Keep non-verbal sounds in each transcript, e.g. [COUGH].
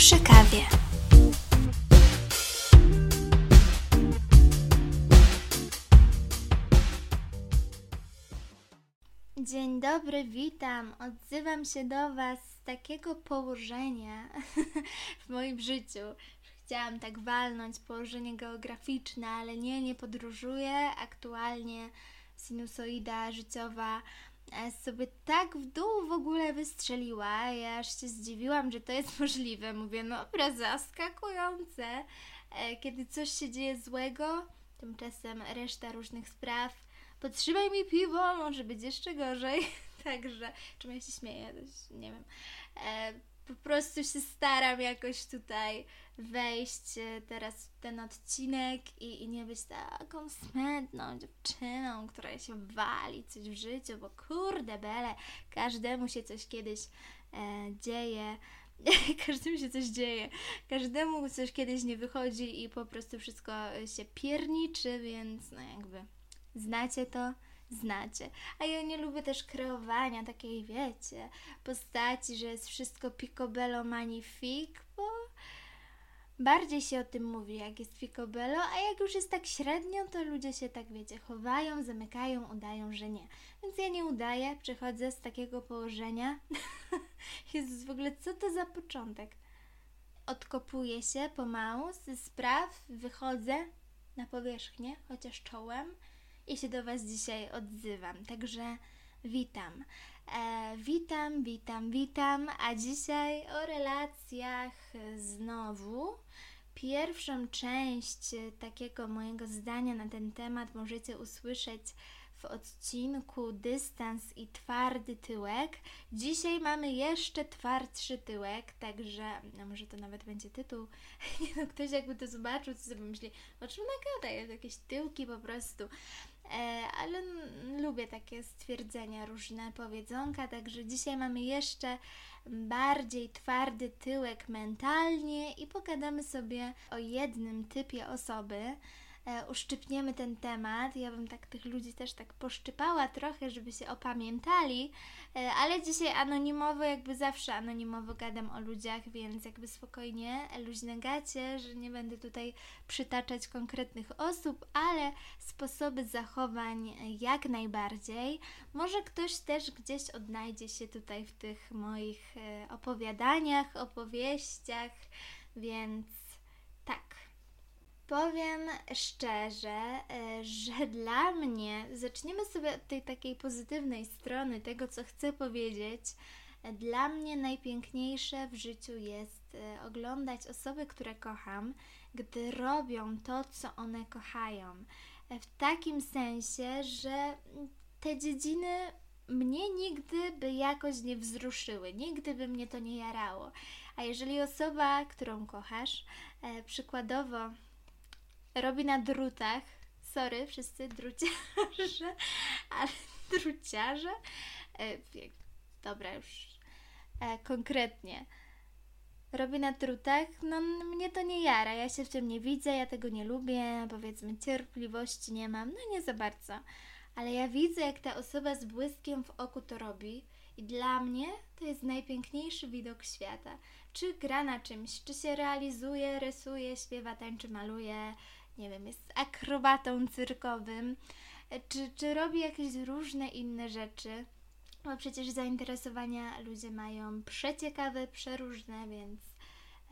przy kawie. Dzień dobry, witam. Odzywam się do Was z takiego położenia [LAUGHS] w moim życiu. Chciałam tak walnąć położenie geograficzne, ale nie, nie podróżuję. Aktualnie sinusoida życiowa sobie tak w dół w ogóle wystrzeliła. Ja aż się zdziwiłam, że to jest [LAUGHS] możliwe. Mówię, no dobra, zaskakujące. E, kiedy coś się dzieje złego, tymczasem reszta różnych spraw. Podtrzymaj mi piwo, może być jeszcze gorzej. [LAUGHS] Także, czym ja się śmieję, nie wiem. E, po prostu się staram jakoś tutaj wejść e, teraz w ten odcinek i, i nie być taką smętną dziewczyną, która się wali coś w życiu, bo kurde bele, każdemu się coś kiedyś e, dzieje. [LAUGHS] każdemu się coś dzieje, każdemu coś kiedyś nie wychodzi i po prostu wszystko się pierniczy, więc no jakby znacie to, znacie. A ja nie lubię też kreowania takiej, wiecie, postaci, że jest wszystko picobello magnifique, bo bardziej się o tym mówi, jak jest picobello, a jak już jest tak średnio, to ludzie się tak, wiecie, chowają, zamykają, udają, że nie. Więc ja nie udaję, przychodzę z takiego położenia. [LAUGHS] Jezus, w ogóle co to za początek? Odkopuję się pomału ze spraw, wychodzę na powierzchnię, chociaż czołem i się do Was dzisiaj odzywam. Także witam. E, witam, witam, witam. A dzisiaj o relacjach znowu. Pierwszą część takiego mojego zdania na ten temat możecie usłyszeć w odcinku Dystans i twardy tyłek. Dzisiaj mamy jeszcze twardszy tyłek, także no może to nawet będzie tytuł. [LAUGHS] No, ktoś jakby to zobaczył, to sobie myśli, o czym ona gada, jakieś tyłki po prostu. E, ale lubię takie stwierdzenia, różne powiedzonka, także dzisiaj mamy jeszcze bardziej twardy tyłek mentalnie i pogadamy sobie o jednym typie osoby, uszczypniemy ten temat. Ja bym tak tych ludzi też tak poszczypała trochę, żeby się opamiętali, e, ale dzisiaj anonimowo, jakby zawsze anonimowo gadam o ludziach, więc jakby spokojnie, luźne gacie, że nie będę tutaj przytaczać konkretnych osób, ale sposoby zachowań jak najbardziej. Może ktoś też gdzieś odnajdzie się tutaj w tych moich e, opowiadaniach, opowieściach, więc. Powiem szczerze, e, że [LAUGHS] dla mnie, zaczniemy sobie od tej takiej pozytywnej strony tego, co chcę powiedzieć. Dla mnie najpiękniejsze w życiu jest e, oglądać osoby, które kocham, gdy robią to, co one kochają. E, w takim sensie, że te dziedziny mnie nigdy by jakoś nie wzruszyły, nigdy by mnie to nie jarało. A jeżeli osoba, którą kochasz, przykładowo robi na drutach. Sorry, wszyscy druciarze, [LAUGHS] ale druciarze. E, dobra, już e, konkretnie. Robi na drutach, no mnie to nie jara, ja się w tym nie widzę, ja tego nie lubię, powiedzmy cierpliwości nie mam, no nie za bardzo. Ale ja widzę, jak ta osoba z błyskiem w oku to robi i dla mnie to jest najpiękniejszy widok świata. Czy gra na czymś, czy się realizuje, rysuje, śpiewa, tańczy, maluje, nie wiem, jest akrobatą cyrkowym, czy, czy robi jakieś różne inne rzeczy. Bo przecież zainteresowania ludzie mają przeciekawe, przeróżne, więc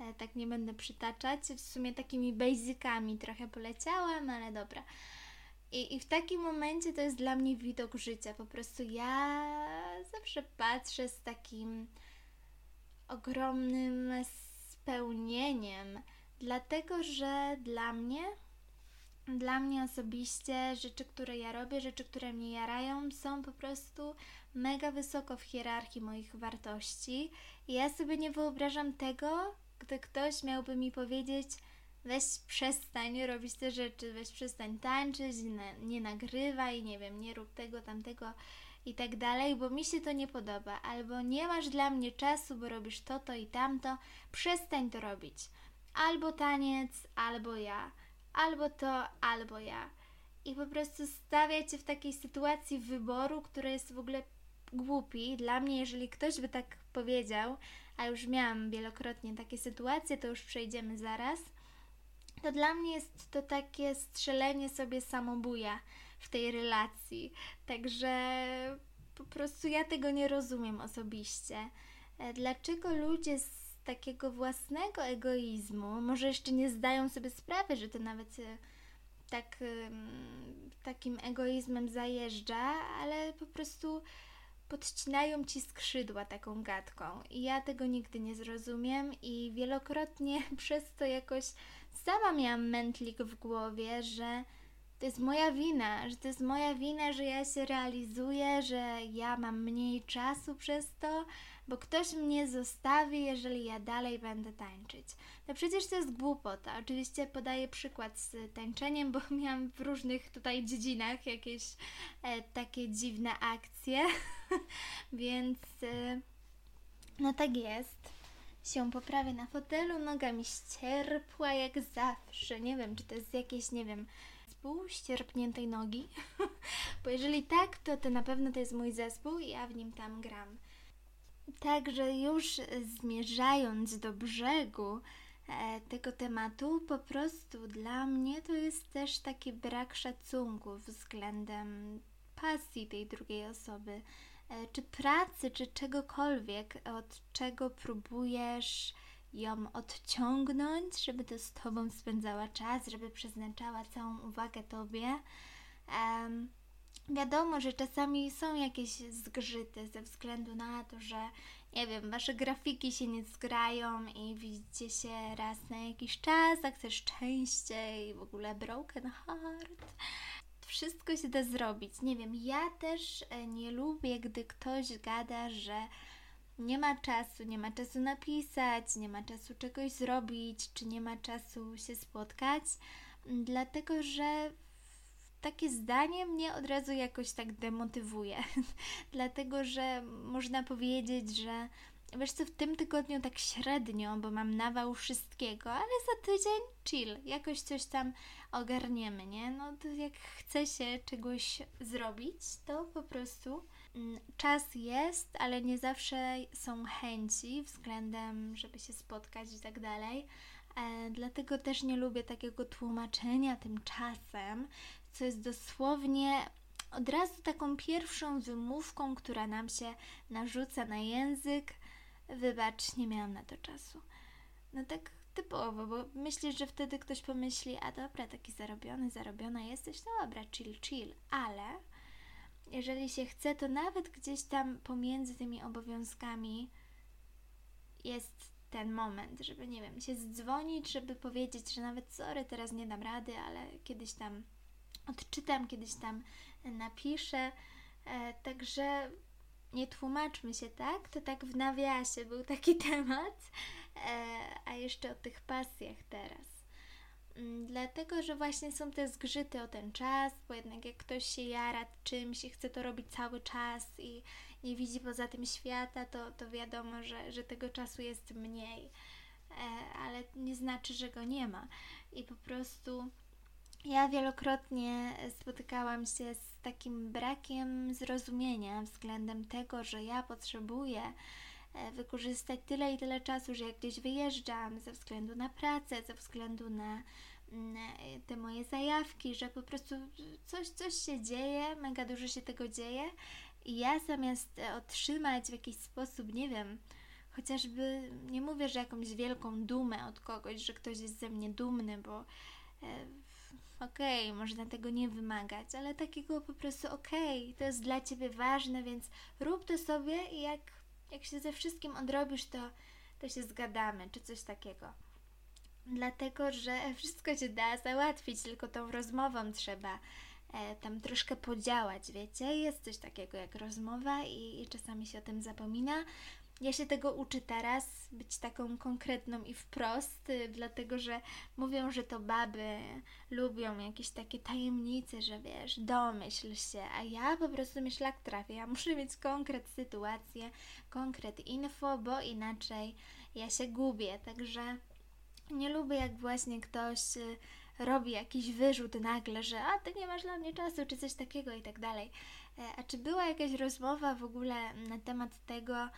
e, tak nie będę przytaczać. W sumie takimi basicami trochę poleciałam, ale dobra. I, I w takim momencie to jest dla mnie widok życia. Po prostu ja zawsze patrzę z takim ogromnym spełnieniem, dlatego że dla mnie dla mnie osobiście rzeczy, które ja robię, rzeczy, które mnie jarają, są po prostu mega wysoko w hierarchii moich wartości. I ja sobie nie wyobrażam tego, gdy ktoś miałby mi powiedzieć, weź przestań robić te rzeczy, weź przestań tańczyć, nie, nie nagrywaj, nie wiem, nie rób tego, tamtego i tak dalej, bo mi się to nie podoba, albo nie masz dla mnie czasu, bo robisz to, to i tamto, przestań to robić. Albo taniec, albo ja albo to, albo ja. I po prostu stawia cię w takiej sytuacji wyboru, która jest w ogóle głupi. Dla mnie, jeżeli ktoś by tak powiedział, a już miałam wielokrotnie takie sytuacje, to już przejdziemy zaraz, to dla mnie jest to takie strzelenie sobie samobuja w tej relacji. Także po prostu ja tego nie rozumiem osobiście. E, dlaczego ludzie takiego własnego egoizmu może jeszcze nie zdają sobie sprawy, że to nawet e, tak takim egoizmem zajeżdża, ale po prostu podcinają ci skrzydła taką gadką. I ja tego nigdy nie zrozumiem i wielokrotnie [LAUGHS] przez to jakoś sama miałam mętlik w głowie, że to jest moja wina, że to jest moja wina, że ja się realizuję, że ja mam mniej czasu przez to, bo ktoś mnie zostawi, jeżeli ja dalej będę tańczyć. No przecież to jest głupota. Oczywiście podaję przykład z tańczeniem, bo [LAUGHS] miałam w różnych tutaj dziedzinach jakieś e, takie dziwne akcje, [LAUGHS] więc e, no tak jest. Się poprawię na fotelu, noga mi ścierpła jak zawsze. Nie wiem, czy to jest jakieś, nie wiem, zespół ścierpniętej nogi, [LAUGHS] bo jeżeli tak, to to na pewno to jest mój zespół i ja w nim tam gram. Także już zmierzając do brzegu e, tego tematu, po prostu dla mnie to jest też taki brak szacunku względem pasji tej drugiej osoby, e, czy pracy, czy czegokolwiek, od czego próbujesz ją odciągnąć, żeby to z Tobą spędzała czas, żeby przeznaczała całą uwagę Tobie. Wiadomo, że czasami są jakieś zgrzyty ze względu na to, że nie wiem, wasze grafiki się nie zgrają i widzicie się raz na jakiś czas, a chcesz częściej, w ogóle broken heart. Wszystko się da zrobić. Nie wiem, ja też e, nie lubię, gdy ktoś gada, że nie ma czasu, nie ma czasu napisać, nie ma czasu czegoś zrobić, czy nie ma czasu się spotkać, dlatego że takie zdanie mnie od razu jakoś tak demotywuje. [LAUGHS] dlatego że można powiedzieć, że wiesz co, w tym tygodniu tak średnio, bo mam nawał wszystkiego, ale za tydzień chill, jakoś coś tam ogarniemy, nie? No to jak chce się czegoś zrobić, to po prostu Mm, czas jest, ale nie zawsze są chęci względem, żeby się spotkać i tak dalej. E, dlatego też nie lubię takiego tłumaczenia tym czasem, co jest dosłownie od razu taką pierwszą wymówką, która nam się narzuca na język. Wybacz, nie miałam na to czasu. No tak typowo, bo myślisz, że wtedy ktoś pomyśli, a dobra, taki zarobiony, zarobiona jesteś, no dobra, chill, chill, ale jeżeli się chce, to nawet gdzieś tam pomiędzy tymi obowiązkami jest ten moment, żeby, nie wiem, się zdzwonić, żeby powiedzieć, że nawet sorry, teraz nie dam rady, ale kiedyś tam odczytam, kiedyś tam napiszę. E, także nie tłumaczmy się tak, to tak w nawiasie był taki [LAUGHS] temat, e, a jeszcze o tych pasjach teraz. Mm, dlatego, że właśnie są te zgrzyty o ten czas, bo jednak jak ktoś się jara czymś i chce to robić cały czas i nie widzi poza tym świata, to, to wiadomo, że, że tego czasu jest mniej, e, ale nie znaczy, że go nie ma. I po prostu ja wielokrotnie spotykałam się z takim brakiem zrozumienia względem tego, że ja potrzebuję e, wykorzystać tyle i tyle czasu, że jak gdzieś wyjeżdżam ze względu na pracę, ze względu na Mm, te moje zajawki, że po prostu coś, coś się dzieje, mega dużo się tego dzieje i ja zamiast e, otrzymać w jakiś sposób, nie wiem, chociażby nie mówię, że jakąś wielką dumę od kogoś, że ktoś jest ze mnie dumny, bo e, okej, okay, można tego nie wymagać, ale takiego po prostu okej, okay, to jest dla Ciebie ważne, więc rób to sobie i jak, jak się ze wszystkim odrobisz, to, to się zgadamy, czy coś takiego dlatego że wszystko się da załatwić, tylko tą rozmową trzeba e, tam troszkę podziałać, wiecie? Jest coś takiego jak rozmowa i, i czasami się o tym zapomina. Ja się tego uczę teraz, być taką konkretną i wprost, y, dlatego że mówią, że to baby lubią jakieś takie tajemnice, że wiesz, domyśl się, a ja po prostu mi szlak trafię. Ja muszę mieć konkret sytuację, konkret info, bo inaczej ja się gubię, także nie lubię, jak właśnie ktoś y, robi jakiś wyrzut nagle, że a ty nie masz dla mnie czasu, czy coś takiego i tak dalej. A czy była jakaś rozmowa w ogóle na temat tego,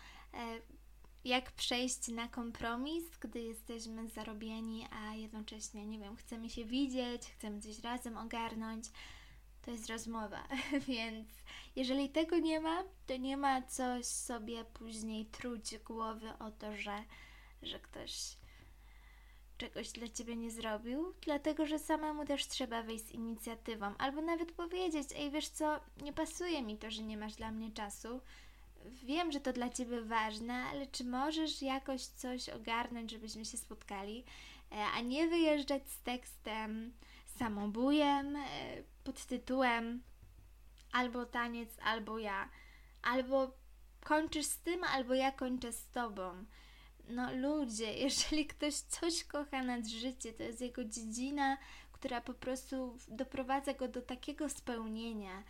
jak przejść na kompromis, gdy jesteśmy zarobieni, a jednocześnie, nie wiem, chcemy się widzieć, chcemy coś razem ogarnąć? To jest rozmowa, [LAUGHS] więc jeżeli tego nie ma, to nie ma coś sobie później truć głowy o to, że, że ktoś czegoś dla ciebie nie zrobił, dlatego że samemu też trzeba wyjść z inicjatywą, albo nawet powiedzieć: Ej, wiesz co, nie pasuje mi to, że nie masz dla mnie czasu. Wiem, że to dla ciebie ważne, ale czy możesz jakoś coś ogarnąć, żebyśmy się spotkali, e, a nie wyjeżdżać z tekstem samobujem e, pod tytułem albo taniec, albo ja, albo kończysz z tym, albo ja kończę z tobą. No ludzie, [LAUGHS] jeżeli ktoś coś kocha nad życie, to jest jego dziedzina, która po prostu doprowadza go do takiego spełnienia.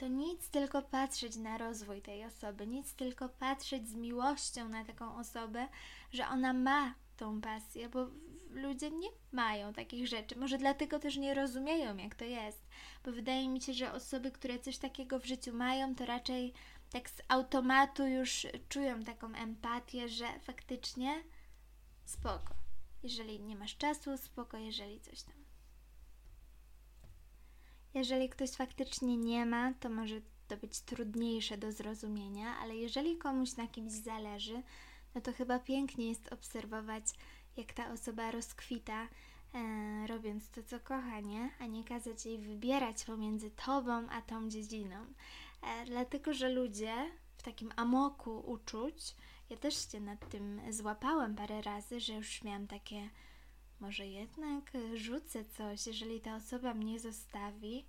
To nic tylko patrzeć na rozwój tej osoby, nic tylko patrzeć z miłością na taką osobę, że ona ma tą pasję, bo ludzie nie mają takich rzeczy. Może dlatego też nie rozumieją, jak to jest, bo wydaje mi się, że osoby, które coś takiego w życiu mają, to raczej tak z automatu już czują taką empatię, że faktycznie spoko. Jeżeli nie masz czasu, spoko, jeżeli coś tam. Jeżeli ktoś faktycznie nie ma, to może to być trudniejsze do zrozumienia, ale jeżeli komuś na kimś zależy, no to chyba pięknie jest obserwować, jak ta osoba rozkwita, e, robiąc to, co kocha, nie? A nie kazać jej wybierać pomiędzy tobą a tą dziedziną. E, dlatego, że ludzie w takim amoku uczuć, ja też się nad tym złapałam parę razy, że już miałam takie, może jednak rzucę coś, jeżeli ta osoba mnie zostawi.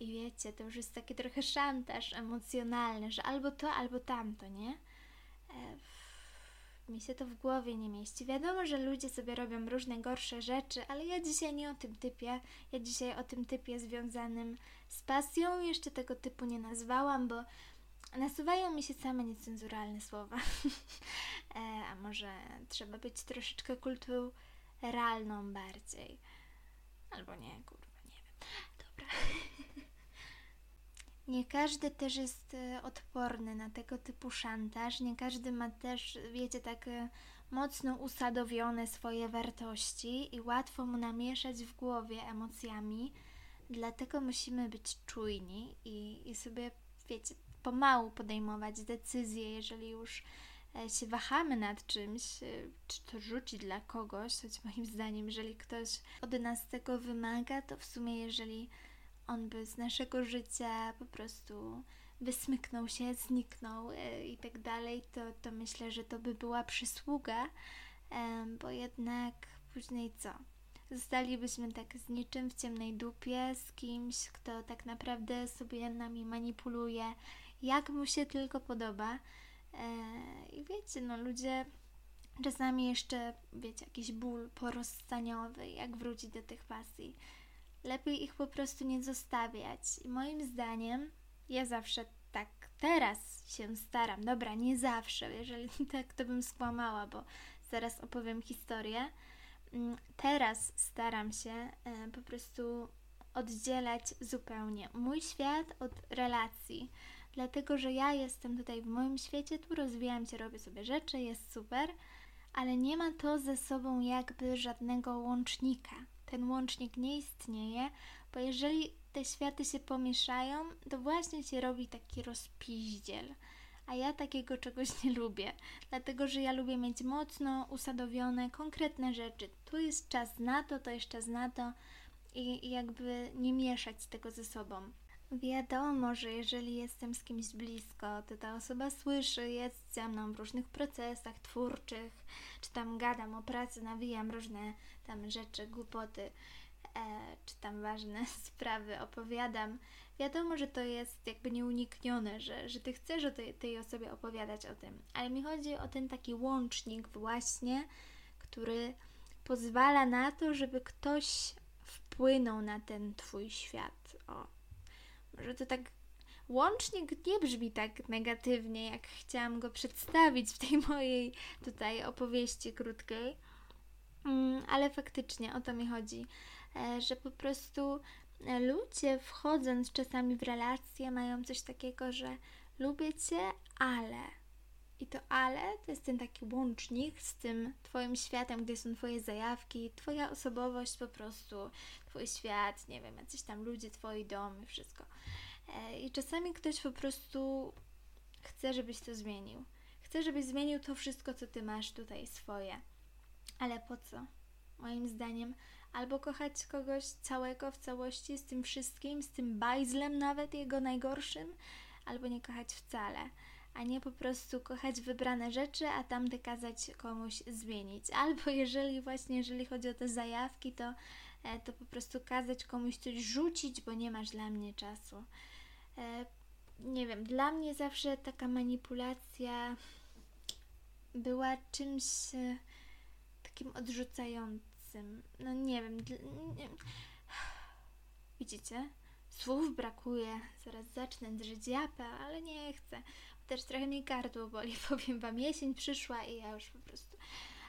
I wiecie, to już jest taki trochę szantaż emocjonalny, że albo to, albo tamto, nie? E, mi się to w głowie nie mieści. Wiadomo, że ludzie sobie robią różne gorsze rzeczy, ale ja dzisiaj nie o tym typie. Ja dzisiaj o tym typie związanym z pasją. Jeszcze tego typu nie nazwałam, bo nasuwają mi się same niecenzuralne słowa. [LAUGHS] e, a może trzeba być troszeczkę kulturalną bardziej. Albo nie, kurwa, nie wiem. Dobra. [LAUGHS] Nie każdy też jest e, odporny na tego typu szantaż, nie każdy ma też, wiecie, tak e, mocno usadowione swoje wartości i łatwo mu namieszać w głowie emocjami. Dlatego musimy być czujni i, i sobie, wiecie, pomału podejmować decyzje, jeżeli już się wahamy nad czymś, czy to rzucić dla kogoś, choć moim [LAUGHS] zdaniem, jeżeli ktoś od nas tego wymaga, to w sumie jeżeli on by z naszego życia po prostu wysmyknął się, zniknął e, i tak dalej, to, to myślę, że to by była przysługa, bo jednak później co? Zostalibyśmy tak z niczym w ciemnej dupie, z kimś, kto tak naprawdę sobie nami manipuluje, jak mu się tylko podoba. E, I wiecie, no ludzie czasami jeszcze, wiecie, jakiś ból porozstaniowy, jak wrócić do tych pasji lepiej ich po prostu nie zostawiać. I moim zdaniem, ja zawsze tak teraz się staram. Dobra, nie zawsze, jeżeli [LAUGHS] tak, to bym skłamała, bo zaraz opowiem historię. Mm, teraz staram się e, po prostu oddzielać zupełnie mój świat od relacji, dlatego że ja jestem tutaj w moim świecie, tu rozwijam się, robię sobie rzeczy, jest super, ale nie ma to ze sobą jakby żadnego łącznika ten łącznik nie istnieje, bo jeżeli te światy się pomieszają, to właśnie się robi taki rozpiździel. A ja takiego czegoś nie lubię, dlatego że ja lubię mieć mocno usadowione, konkretne rzeczy. Tu jest czas na to, to jest czas na to i, i jakby nie mieszać tego ze sobą. Wiadomo, że jeżeli jestem z kimś blisko, to ta osoba słyszy, jest ze mną w różnych procesach twórczych, czy tam gadam o pracy, nawijam różne tam rzeczy, głupoty, e, czy tam ważne [LAUGHS] sprawy opowiadam. Wiadomo, że to jest jakby nieuniknione, że, że ty chcesz o tej, tej osobie opowiadać o tym, ale mi chodzi o ten taki łącznik właśnie, który pozwala na to, żeby ktoś wpłynął na ten twój świat. O, że to tak łącznik nie brzmi tak negatywnie, jak chciałam go przedstawić w tej [LAUGHS] mojej tutaj opowieści krótkiej, mm, ale faktycznie o to mi chodzi, e, że po prostu ludzie wchodząc czasami w relacje mają coś takiego, że lubię cię, ale. I to ale to jest ten taki łącznik z tym Twoim światem, gdzie są Twoje zajawki, Twoja osobowość po prostu, Twój świat, nie wiem, jacyś tam ludzie, Twoi domy, wszystko. E, I czasami ktoś po prostu chce, żebyś to zmienił. Chce, żebyś zmienił to wszystko, co Ty masz tutaj swoje. Ale po co? Moim zdaniem, albo kochać kogoś całego w całości, z tym wszystkim, z tym bajzlem nawet jego najgorszym, albo nie kochać wcale, a nie po prostu kochać wybrane rzeczy, a tamte kazać komuś zmienić. [LAUGHS] Albo jeżeli właśnie, jeżeli chodzi o te zajawki, to, e, to po prostu kazać komuś coś rzucić, bo nie masz dla mnie czasu. E, nie wiem, dla mnie zawsze taka manipulacja była czymś e, takim odrzucającym. No nie wiem. Nie. [SIGHS] Widzicie? Słów brakuje. Zaraz zacznę drzeć japę, ale nie chcę. Też trochę mi gardło boli. [LAUGHS] Powiem Wam, jesień przyszła i ja już po prostu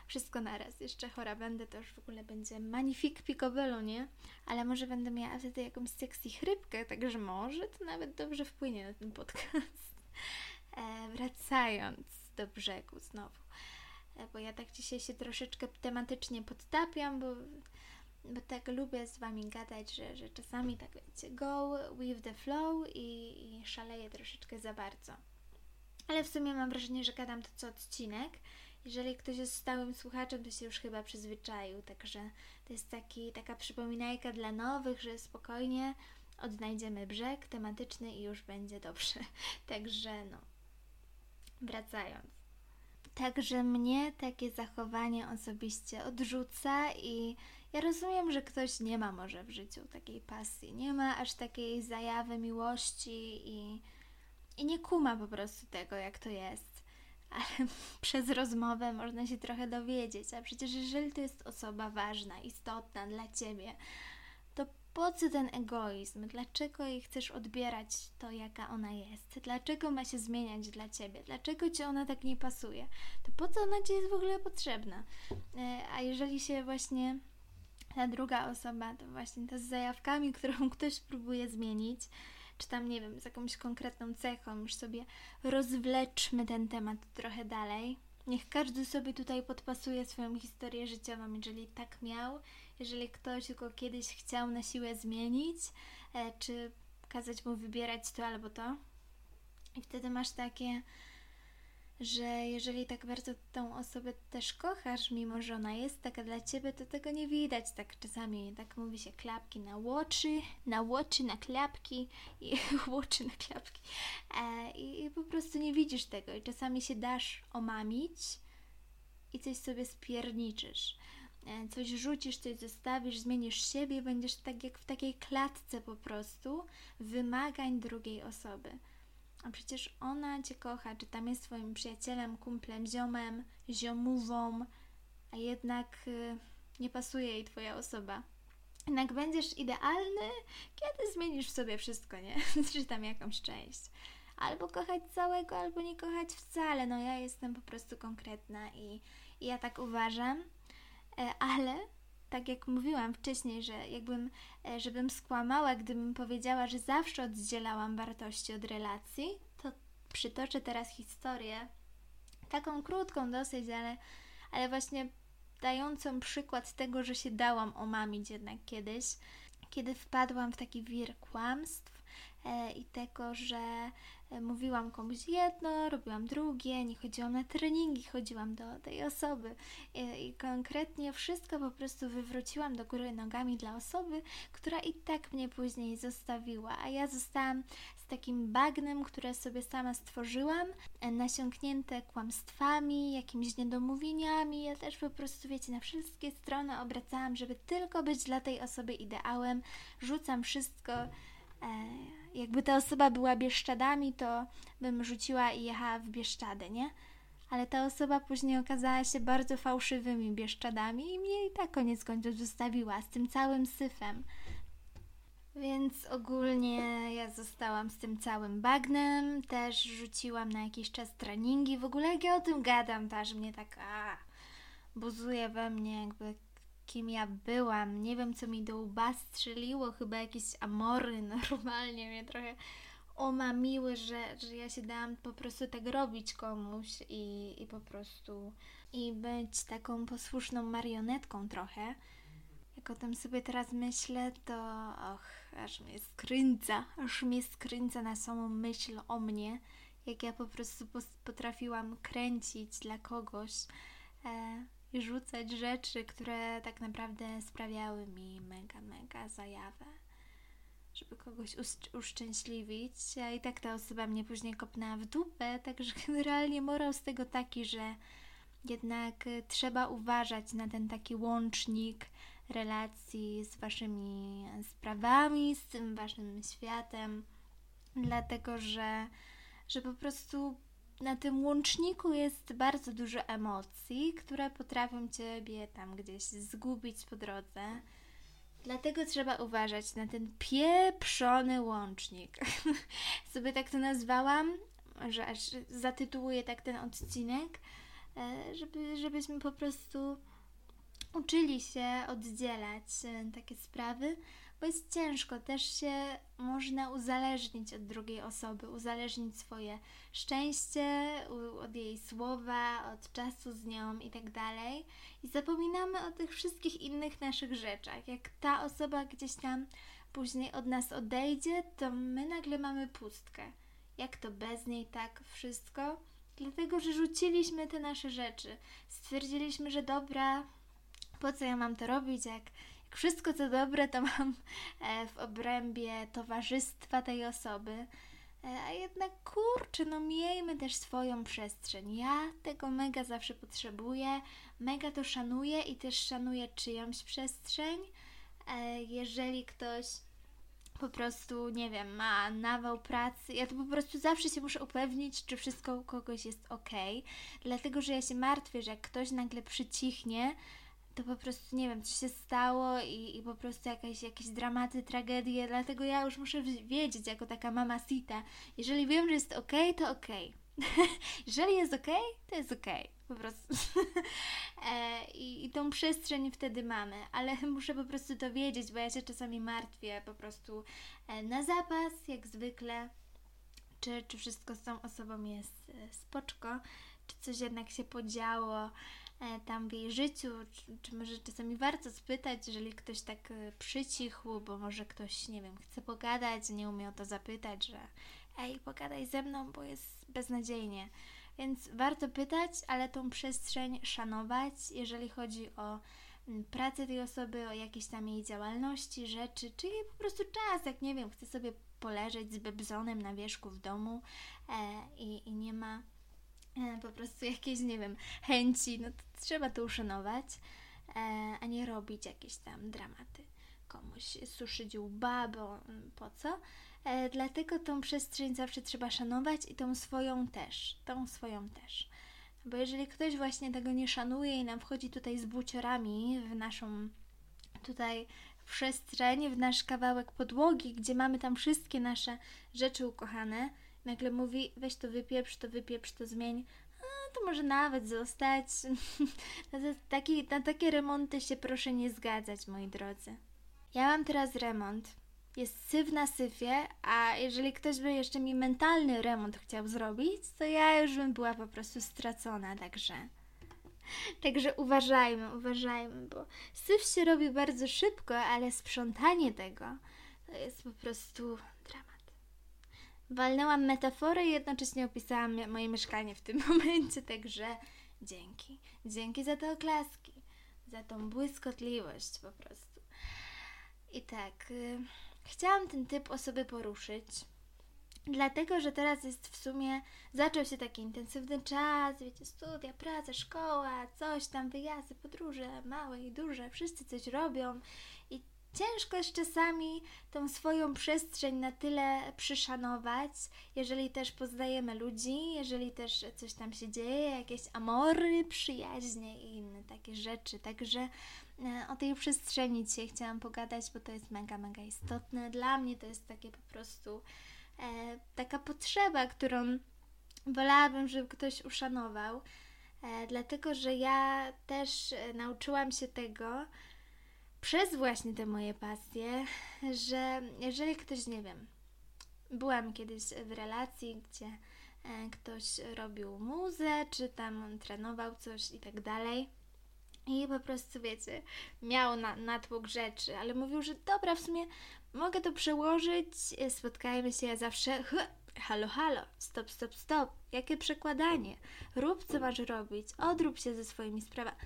wszystko naraz. Jeszcze chora będę, to już w ogóle będzie magnifik picobello, nie? Ale może będę miała wtedy jakąś sexy chrypkę, także może to nawet dobrze wpłynie na ten podcast. [LAUGHS] E, wracając do brzegu znowu. E, bo ja tak dzisiaj się troszeczkę tematycznie podtapiam, bo, bo tak lubię z Wami gadać, że, że czasami tak wiecie, go with the flow i, i szaleję troszeczkę za bardzo. Ale w sumie mam wrażenie, że gadam to co odcinek. Jeżeli ktoś jest stałym słuchaczem, to się już chyba przyzwyczaił, także to jest taki, taka przypominajka dla nowych, że spokojnie odnajdziemy brzeg tematyczny i już będzie dobrze. [LAUGHS] Także no, wracając. Także mnie takie zachowanie osobiście odrzuca i ja rozumiem, że ktoś nie ma może w życiu takiej pasji, nie ma aż takiej zajawy miłości i, i nie kuma po prostu tego, jak to jest. Ale [LAUGHS] przez rozmowę można się trochę dowiedzieć, a przecież jeżeli to jest osoba ważna, istotna dla ciebie, po co ten egoizm? Dlaczego jej chcesz odbierać to, jaka ona jest? Dlaczego ma się zmieniać dla ciebie? Dlaczego ci ona tak nie pasuje? To po co ona ci jest w ogóle potrzebna? E, a jeżeli się właśnie ta druga osoba, to właśnie ta z zajawkami, [LAUGHS] którą ktoś próbuje zmienić, czy tam, nie wiem, z jakąś konkretną cechą, już sobie rozwleczmy ten temat trochę dalej. Niech każdy sobie tutaj podpasuje swoją historię życiową, jeżeli tak miał jeżeli ktoś go kiedyś chciał na siłę zmienić, e, czy kazać mu wybierać to albo to. I wtedy masz takie, że jeżeli tak bardzo tą osobę też kochasz, mimo że ona jest taka dla ciebie, to tego nie widać. Tak czasami, tak mówi się, klapki na łoczy, na łoczy, na klapki i [LAUGHS] łoczy na klapki. E, i, I po prostu nie widzisz tego. I czasami się dasz omamić i coś sobie spierniczysz. E, coś rzucisz, coś zostawisz, zmienisz siebie, będziesz tak jak w takiej klatce po prostu wymagań drugiej osoby. A przecież ona cię kocha, czy tam jest twoim przyjacielem, kumplem, ziomem, ziomówą, a jednak y, nie pasuje jej twoja osoba. Jednak będziesz idealny, kiedy zmienisz w sobie wszystko, nie? [LAUGHS] czy tam jakąś część. Albo kochać całego, albo nie kochać wcale. No ja jestem po prostu konkretna i, i ja tak uważam. E, ale tak jak mówiłam wcześniej, że jakbym, e, żebym skłamała, gdybym powiedziała, że zawsze oddzielałam wartości od relacji, to przytoczę teraz historię, taką krótką dosyć, ale, ale właśnie dającą przykład tego, że się dałam omamić jednak kiedyś, kiedy wpadłam w taki wir kłamstw e, i tego, że mówiłam komuś jedno, robiłam drugie, nie chodziłam na treningi, chodziłam do tej osoby. I, e, i konkretnie wszystko po prostu wywróciłam do góry nogami dla osoby, która i tak mnie później zostawiła, a ja zostałam z takim bagnem, które sobie sama stworzyłam, e, nasiąknięte kłamstwami, jakimiś niedomówieniami, ja też po prostu, wiecie, na wszystkie strony obracałam, żeby tylko być dla tej osoby ideałem, rzucam wszystko jakby ta osoba była Bieszczadami, to bym rzuciła i jechała w Bieszczady, nie? Ale ta osoba później okazała się bardzo fałszywymi Bieszczadami i mnie i tak koniec końców zostawiła z tym całym syfem. Więc ogólnie ja zostałam z tym całym bagnem, też rzuciłam na jakiś czas treningi. W ogóle jak ja o tym gadam, to aż mnie tak a, buzuje we mnie jakby kim ja byłam. Nie wiem, co mi do łba strzeliło, chyba jakieś amory [LAUGHS] normalnie mnie trochę omamiły, że, że ja się dałam po prostu tak robić komuś i, i po prostu i być taką posłuszną marionetką trochę. Jak o tym sobie teraz myślę, to och, aż mnie skręca, aż mnie skręca na samą myśl o mnie, jak ja po prostu potrafiłam kręcić dla kogoś e, rzucać rzeczy, które tak naprawdę sprawiały mi mega, mega zajawę żeby kogoś uszczęśliwić, a i tak ta osoba mnie później kopnęła w dupę, także [LAUGHS] generalnie morał z tego taki, że jednak y, trzeba uważać na ten taki łącznik relacji z waszymi sprawami, z tym waszym światem, dlatego że, że po prostu na tym łączniku jest bardzo dużo emocji, które potrafią ciebie tam gdzieś zgubić po drodze. Dlatego trzeba uważać na ten pieprzony łącznik. [LAUGHS] Sobie tak to nazwałam, że aż zatytułuję tak ten odcinek, e, żeby, żebyśmy po prostu uczyli się oddzielać e, takie sprawy, bo jest ciężko, też się można uzależnić od drugiej osoby, uzależnić swoje szczęście od jej słowa, od czasu z nią i tak dalej. I zapominamy o tych wszystkich innych naszych rzeczach. Jak ta osoba gdzieś tam później od nas odejdzie, to my nagle mamy pustkę. Jak to bez niej tak wszystko? Dlatego, że rzuciliśmy te nasze rzeczy. Stwierdziliśmy, że dobra, po co ja mam to robić, jak wszystko co dobre to mam [LAUGHS] e, w obrębie towarzystwa tej osoby. E, a jednak kurczę, no miejmy też swoją przestrzeń. Ja tego mega zawsze potrzebuję, mega to szanuję i też szanuję czyjąś przestrzeń. E, jeżeli ktoś po prostu, nie wiem, ma nawał pracy, ja to po prostu zawsze się muszę upewnić, czy wszystko u kogoś jest ok, dlatego że ja się martwię, że jak ktoś nagle przycichnie, to po prostu nie wiem, co się stało i, i po prostu jakieś, jakieś dramaty, tragedie, dlatego ja już muszę wiedzieć jako taka mama sita, jeżeli wiem, że jest ok, to ok. [LAUGHS] jeżeli jest ok, to jest ok. Po prostu. [LAUGHS] e, i, I tą przestrzeń wtedy mamy, ale [LAUGHS] muszę po prostu to wiedzieć, bo ja się czasami martwię po prostu e, na zapas, jak zwykle, czy, czy wszystko z tą osobą jest e, spoczko, czy coś jednak się podziało, tam w jej życiu, czy, czy, może czasami warto spytać, jeżeli ktoś tak e, przycichł, bo może ktoś, nie wiem, chce pogadać, nie umie o to zapytać, że ej, pogadaj ze mną, bo jest beznadziejnie. Więc warto pytać, ale tą przestrzeń szanować, jeżeli chodzi o pracę tej osoby, o jakieś tam jej działalności, rzeczy, czy jej po prostu czas, jak nie wiem, chce sobie poleżeć z bebzonem na wierzchu w domu e, i, i nie ma E, po prostu jakieś, nie wiem, chęci, no to trzeba to uszanować, e, a nie robić jakieś tam dramaty komuś, suszyć łba, bo mm, po co? E, dlatego tą przestrzeń zawsze trzeba szanować i tą swoją też, tą swoją też. Bo jeżeli ktoś właśnie tego nie szanuje i nam wchodzi tutaj z buciorami w naszą tutaj przestrzeń, w nasz kawałek podłogi, gdzie mamy tam wszystkie nasze rzeczy ukochane, nagle mówi, weź to wypieprz, to wypieprz, to zmień, a, to może nawet zostać. [LAUGHS] na, taki, na takie remonty się proszę nie zgadzać, moi drodzy. Ja mam teraz remont. Jest syf na syfie, a jeżeli ktoś by jeszcze mi mentalny remont chciał zrobić, to ja już bym była po prostu stracona, także... [LAUGHS] Także uważajmy, uważajmy, bo syf się robi bardzo szybko, ale sprzątanie tego to jest po prostu walnęłam metaforę i jednocześnie opisałam moje mieszkanie w tym [LAUGHS] momencie, także dzięki. Dzięki za te oklaski, za tą błyskotliwość po prostu. I tak, y, chciałam ten typ osoby poruszyć, dlatego że teraz jest w sumie, zaczął się taki intensywny czas, wiecie, studia, praca, szkoła, coś tam, wyjazdy, podróże, małe i duże, wszyscy coś robią ciężko jest czasami tą swoją przestrzeń na tyle przyszanować, jeżeli też poznajemy ludzi, jeżeli też coś tam się dzieje, jakieś amory, przyjaźnie i inne takie rzeczy. Także e, o tej przestrzeni dzisiaj chciałam pogadać, bo to jest mega, mega istotne. Dla mnie to jest takie po prostu e, taka potrzeba, którą wolałabym, żeby ktoś uszanował. E, dlatego, że ja też e, nauczyłam się tego, przez właśnie te moje pasje, że jeżeli ktoś, nie wiem, byłam kiedyś w relacji, gdzie e, ktoś robił muzę, czy tam trenował coś i tak dalej. I po prostu, wiecie, miał na, natłok rzeczy, ale mówił, że dobra, w sumie mogę to przełożyć, spotkajmy się, ja zawsze halo, halo, stop, stop, stop, jakie przekładanie, rób co masz robić, odrób się ze swoimi sprawami.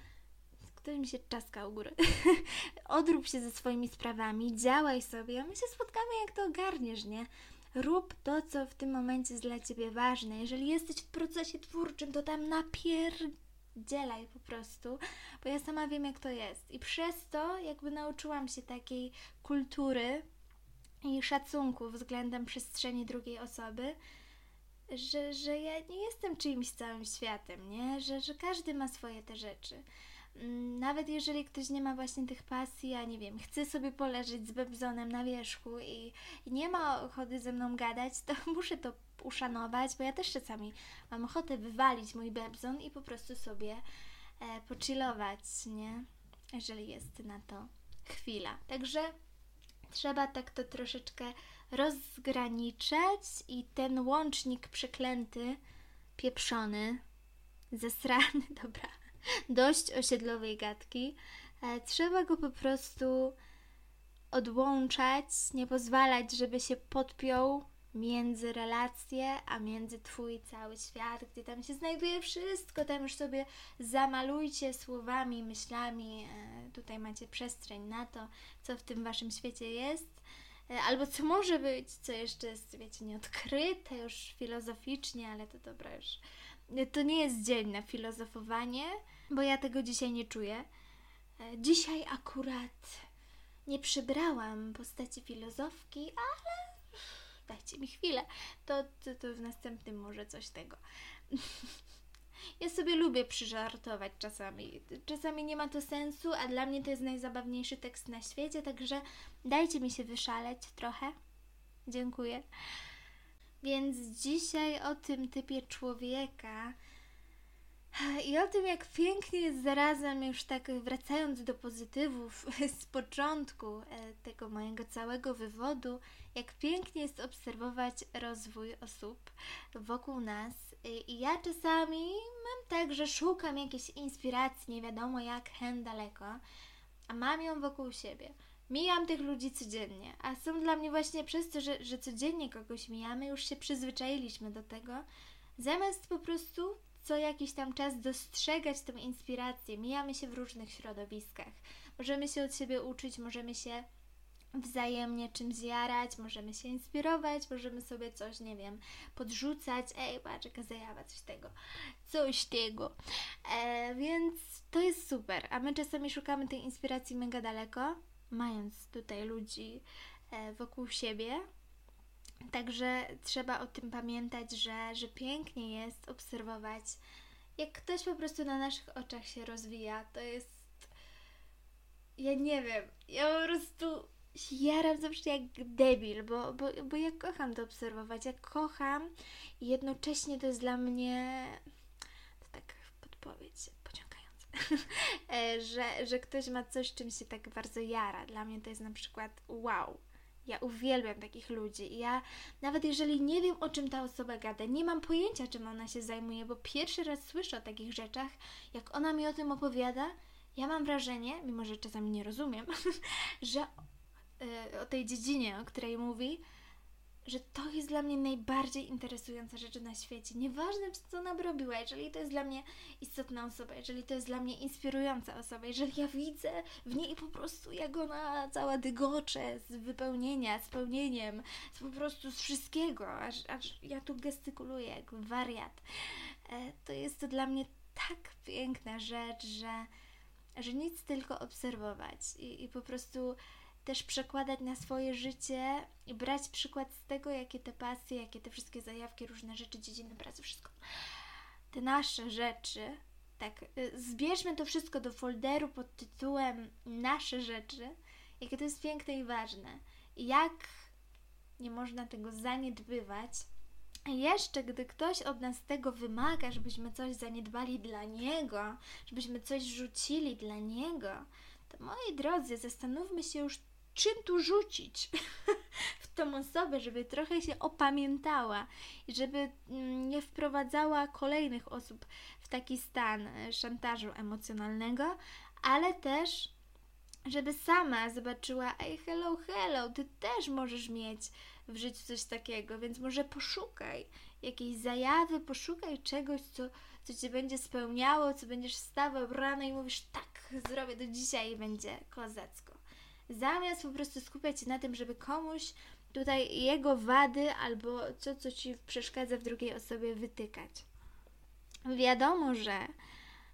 Ktoś mi się czaska u góry. [LAUGHS] odrób się ze swoimi sprawami, działaj sobie, a my się spotkamy, jak to ogarniesz, nie? Rób to, co w tym momencie jest dla Ciebie ważne. Jeżeli jesteś w procesie twórczym, to tam napierdzielaj po prostu, bo ja sama wiem, jak to jest. I przez to jakby nauczyłam się takiej kultury i szacunku względem przestrzeni drugiej osoby, że, że ja nie jestem czyimś całym światem, nie? Że, że każdy ma swoje te rzeczy. Mm, nawet jeżeli ktoś nie ma właśnie tych pasji, ja nie wiem, chce sobie poleżeć z bebzonem na wierzchu i, i nie ma ochoty ze mną gadać, to [LAUGHS] muszę to uszanować, bo ja też czasami mam ochotę wywalić mój bebzon i po prostu sobie e, pochillować, nie? Jeżeli jest na to chwila. Także trzeba tak to troszeczkę rozgraniczać i ten łącznik przeklęty, pieprzony, zesrany, [LAUGHS] dobra, dość osiedlowej gadki. E, trzeba go po prostu odłączać, nie pozwalać, żeby się podpiął między relacje, a między Twój cały świat, gdzie tam się znajduje wszystko. Tam już sobie zamalujcie słowami, myślami. E, tutaj macie przestrzeń na to, co w tym Waszym świecie jest. E, albo co może być, co jeszcze jest, wiecie, nieodkryte już filozoficznie, ale to dobra już. To nie jest dzień na filozofowanie bo ja tego dzisiaj nie czuję. E, dzisiaj akurat nie przybrałam postaci filozofki, ale dajcie mi chwilę. To, to, to w następnym może coś tego. [LAUGHS] Ja sobie lubię przyżartować czasami. Czasami nie ma to sensu, a dla mnie to jest najzabawniejszy tekst na świecie, także dajcie mi się wyszaleć trochę. Dziękuję. Więc dzisiaj o tym typie człowieka i o tym, jak pięknie jest zarazem, już tak wracając do pozytywów [LAUGHS] z początku e, tego mojego całego wywodu, jak pięknie jest obserwować rozwój osób wokół nas. I ja czasami mam tak, że szukam jakiejś inspiracji, nie wiadomo jak, hen daleko, a mam ją wokół siebie. Mijam tych ludzi codziennie, a są dla mnie właśnie przez to, że, że codziennie kogoś mijamy, już się przyzwyczailiśmy do tego, zamiast po prostu co jakiś tam czas dostrzegać tą inspirację. Mijamy się w różnych środowiskach. Możemy się od siebie uczyć, możemy się wzajemnie czymś zjarać, możemy się inspirować, możemy sobie coś, nie wiem, podrzucać. Ej, patrz, jaka zajawa, coś tego. Coś tego. E, więc to jest super. A my czasami szukamy tej inspiracji mega daleko, mając tutaj ludzi e, wokół siebie, Także trzeba o tym pamiętać, że, że pięknie jest obserwować, jak ktoś po prostu na naszych oczach się rozwija. To jest. Ja nie wiem, ja po prostu jaram zawsze jak debil, bo, bo, bo ja kocham to obserwować. Ja kocham i jednocześnie to jest dla mnie. To tak podpowiedź pociągająca, [LAUGHS] e, że, że ktoś ma coś, czym się tak bardzo jara. Dla mnie to jest na przykład wow ja uwielbiam takich ludzi. Ja nawet jeżeli nie wiem o czym ta osoba gada, nie mam pojęcia czym ona się zajmuje, bo pierwszy raz słyszę o takich rzeczach, jak ona mi o tym opowiada, ja mam wrażenie, mimo że czasami nie rozumiem, [LAUGHS] że yy, o tej dziedzinie, o której mówi, że to jest dla mnie najbardziej interesująca rzecz na świecie. Nieważne, co ona by robiła, jeżeli to jest dla mnie istotna osoba, jeżeli to jest dla mnie inspirująca osoba, jeżeli ja widzę w niej po prostu, jak ona cała dygocze z wypełnienia, z pełnieniem, z po prostu z wszystkiego, aż, aż ja tu gestykuluję jak wariat. E, to jest to dla mnie tak piękna rzecz, że, że nic tylko obserwować i, i po prostu też przekładać na swoje życie i brać przykład z tego, jakie te pasje, jakie te wszystkie zajawki, różne rzeczy, dziedziny pracy, wszystko. Te nasze rzeczy, tak, y, zbierzmy to wszystko do folderu pod tytułem Nasze rzeczy, jakie to jest piękne i ważne. Jak nie można tego zaniedbywać. A jeszcze, gdy ktoś od nas tego wymaga, żebyśmy coś zaniedbali dla niego, żebyśmy coś rzucili dla niego, to moi drodzy, zastanówmy się już, czym tu rzucić [LAUGHS] w tą osobę, żeby trochę się opamiętała i żeby mm, nie wprowadzała kolejnych osób w taki stan e, szantażu emocjonalnego, ale też żeby sama zobaczyła, ej, hello, hello, ty też możesz mieć w życiu coś takiego, więc może poszukaj jakiejś zajawy, poszukaj czegoś, co, co cię będzie spełniało, co będziesz wstawał rano i mówisz, tak, zrobię to dzisiaj i będzie kozacko. Zamiast po prostu skupiać się na tym, żeby komuś tutaj jego wady albo co, co ci przeszkadza w drugiej osobie wytykać. Wiadomo, że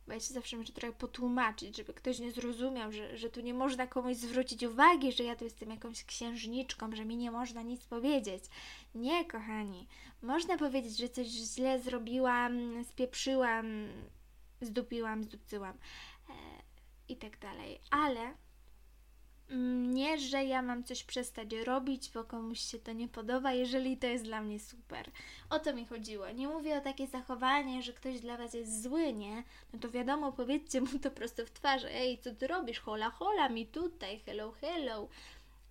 bo ja się zawsze muszę trochę potłumaczyć, żeby ktoś nie zrozumiał, że, że tu nie można komuś zwrócić uwagi, że ja tu jestem jakąś księżniczką, że mi nie można nic powiedzieć. Nie, kochani. Można powiedzieć, że coś źle zrobiłam, spieprzyłam, zdupiłam, zdupcyłam e, i tak dalej. Ale nie, że ja mam coś przestać robić, bo komuś się to nie podoba, jeżeli to jest dla mnie super. O to mi chodziło. Nie mówię o takie zachowanie, że ktoś dla Was jest zły, nie? No to wiadomo, powiedzcie mu to prosto w twarz. Ej, co ty robisz? Hola, hola, mi tutaj, hello, hello.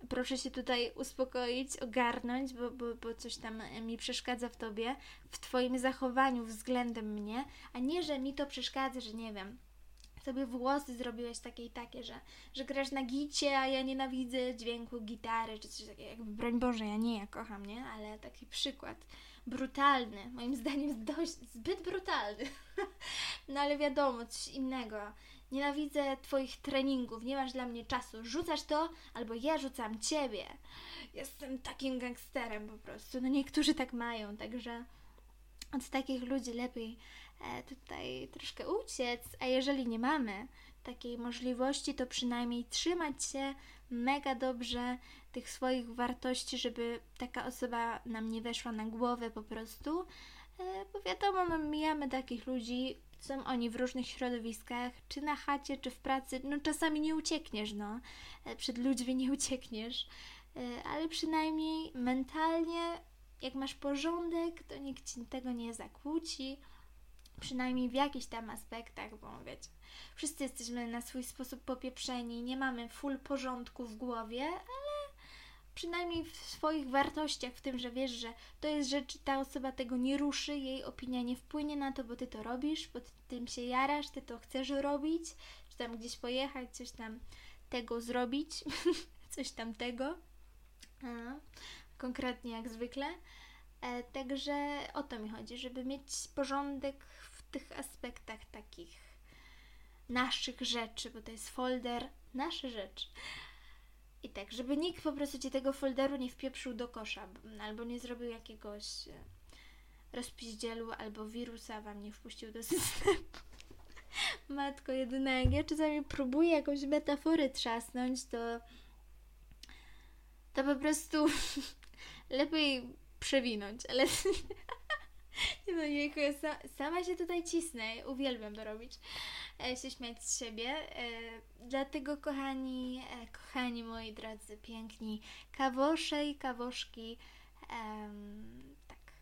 Proszę się tutaj uspokoić, ogarnąć, bo, bo, bo coś tam mi przeszkadza w Tobie, w Twoim zachowaniu względem mnie, a nie, że mi to przeszkadza, że nie wiem sobie włosy zrobiłeś takie i takie, że, że grasz na gicie, a ja nienawidzę dźwięku gitary, czy coś takiego, jakby broń Boże, ja nie, ja kocham, nie? Ale taki przykład brutalny, moim zdaniem dość, zbyt brutalny. [LAUGHS] no ale wiadomo, coś innego. Nienawidzę Twoich treningów, nie masz dla mnie czasu. Rzucasz to, albo ja rzucam Ciebie. Jestem takim gangsterem po prostu. No niektórzy tak mają, także od takich ludzi lepiej E, tutaj troszkę uciec, a jeżeli nie mamy takiej możliwości, to przynajmniej trzymać się mega dobrze tych swoich wartości, żeby taka osoba nam nie weszła na głowę po prostu. E, bo wiadomo, no, mijamy takich ludzi, są oni w różnych środowiskach, czy na chacie, czy w pracy. No czasami nie uciekniesz, no. E, przed ludźmi nie uciekniesz, ale przynajmniej mentalnie, jak masz porządek, to nikt ci tego nie zakłóci przynajmniej w jakichś tam aspektach, bo wiecie, wszyscy jesteśmy na swój sposób popieprzeni, nie mamy full porządku w głowie, ale przynajmniej w swoich wartościach, w tym, że wiesz, że to jest rzecz, ta osoba tego nie ruszy, jej opinia nie wpłynie na to, bo ty to robisz, bo ty tym się jarasz, ty to chcesz robić, czy tam gdzieś pojechać, coś tam tego zrobić, [LAUGHS] coś tam tego. Konkretnie jak zwykle. E, także o to mi chodzi, żeby mieć porządek tych aspektach takich naszych rzeczy, bo to jest folder nasze rzeczy. I tak, żeby nikt po prostu ci tego folderu nie wpieprzył do kosza, albo nie zrobił jakiegoś e, rozpiździelu, albo wirusa wam nie wpuścił do [LAUGHS] systemu. Matko jedyna, jak ja czasami próbuję jakąś metaforę trzasnąć, to to po prostu lepiej przewinąć, ale [LAUGHS] Nie no, jejku, ja sa, sama się tutaj cisnę, uwielbiam to robić, e, się śmiać z siebie. E, dlatego, kochani, e, kochani moi drodzy, piękni kawosze i kawoszki, tak,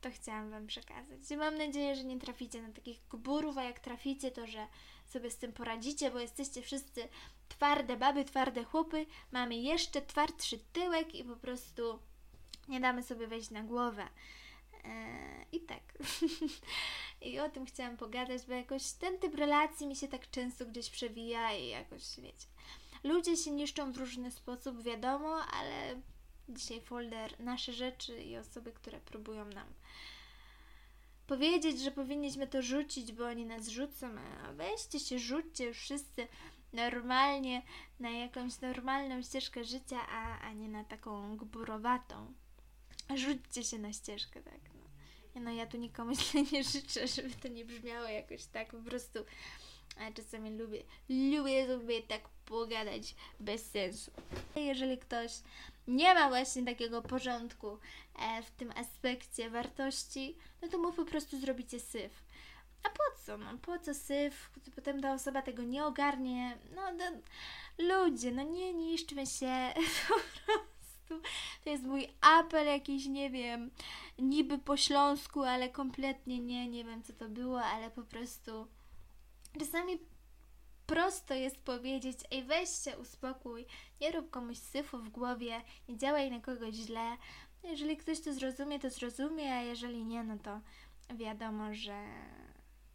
to chciałam Wam przekazać. Mam nadzieję, że nie traficie na takich gburów, a jak traficie, to że sobie z tym poradzicie, bo jesteście wszyscy twarde baby, twarde chłopy, mamy jeszcze twardszy tyłek i po prostu nie damy sobie wejść na głowę. I tak. [LAUGHS] I o tym chciałam pogadać, bo jakoś ten typ relacji mi się tak często gdzieś przewija i jakoś, wiecie, ludzie się niszczą w różny sposób, wiadomo, ale dzisiaj folder nasze rzeczy i osoby, które próbują nam powiedzieć, że powinniśmy to rzucić, bo oni nas rzucą, a weźcie się, rzućcie wszyscy normalnie na jakąś normalną ścieżkę życia, a, a nie na taką gburowatą. Rzućcie się na ścieżkę, tak. No ja tu nikomu [LAUGHS] źle nie życzę, żeby to nie brzmiało jakoś tak po prostu. Ale czasami lubię, lubię sobie tak pogadać bez sensu. Jeżeli ktoś nie ma właśnie takiego porządku e, w tym aspekcie wartości, no to mu po prostu zrobicie syf. A po co? No po co syf? Potem ta osoba tego nie ogarnie. No, no ludzie, no nie niszczmy się. [LAUGHS] Po prostu prostu to jest mój apel jakiś, nie wiem, niby po śląsku, ale kompletnie nie, nie wiem co to było, ale po prostu czasami prosto jest powiedzieć, ej weź się uspokój, nie rób komuś syfu w głowie, nie działaj na kogoś źle. Jeżeli ktoś to zrozumie, to zrozumie, a jeżeli nie, no to wiadomo, że,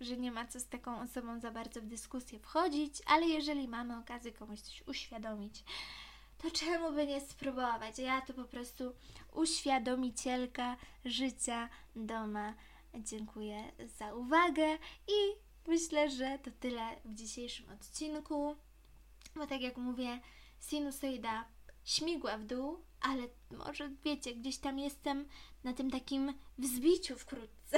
że nie ma co z taką osobą za bardzo w dyskusję wchodzić, ale jeżeli mamy okazję komuś coś uświadomić, to czemu by nie spróbować? Ja to po prostu uświadomicielka życia doma. Dziękuję za uwagę i myślę, że to tyle w dzisiejszym odcinku. Bo tak jak mówię, sinusoida śmigła w dół, ale może wiecie, gdzieś tam jestem na tym takim wzbiciu wkrótce.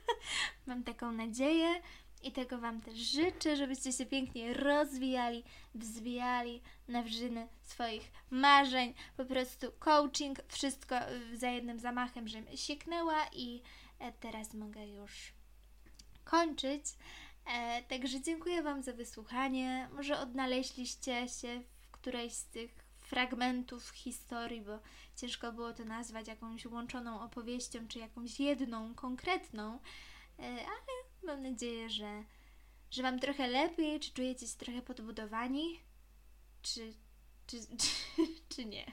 [LAUGHS] Mam taką nadzieję i tego Wam też życzę, żebyście się pięknie rozwijali, wzbijali na wrzyny swoich marzeń. Po prostu coaching, wszystko za jednym zamachem, żebym sieknęła i e, teraz mogę już kończyć. E, także dziękuję Wam za wysłuchanie. Może odnaleźliście się w którejś z tych fragmentów historii, bo ciężko było to nazwać jakąś łączoną opowieścią, czy jakąś jedną, konkretną, e, ale mam nadzieję, że, że Wam trochę lepiej, czy czujecie się trochę podbudowani, czy, czy, czy, [LAUGHS] czy nie.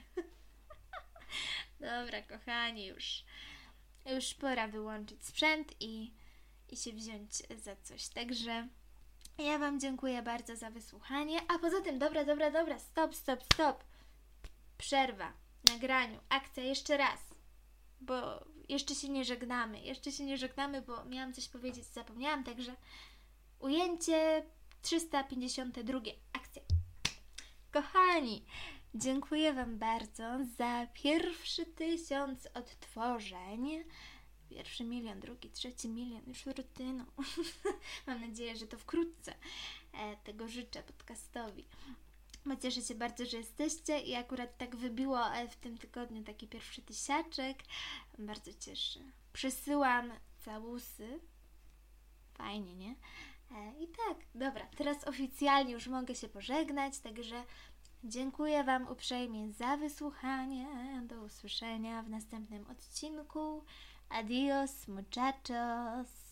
[LAUGHS] Dobra, kochani, już, już pora wyłączyć sprzęt i, i się wziąć za coś. Także ja Wam dziękuję bardzo za wysłuchanie. A poza tym, dobra, dobra, dobra, stop, stop, stop. Przerwa, nagraniu, akcja jeszcze raz, bo jeszcze się nie żegnamy, jeszcze się nie żegnamy, bo miałam coś powiedzieć, zapomniałam, także ujęcie 352, akcja. Kochani, dziękuję Wam bardzo za pierwszy tysiąc odtworzeń. Pierwszy milion, drugi, trzeci milion, już rutyną. [LAUGHS] Mam nadzieję, że to wkrótce. E, tego życzę podcastowi. Bo cieszę się bardzo, że jesteście i akurat tak wybiło e, w tym tygodniu taki pierwszy tysiaczek. Bardzo cieszę. Przesyłam całusy. Fajnie, nie? E, I tak, dobra, teraz oficjalnie już mogę się pożegnać, także dziękuję Wam uprzejmie za wysłuchanie. Do usłyszenia w następnym odcinku. Adios, muchachos.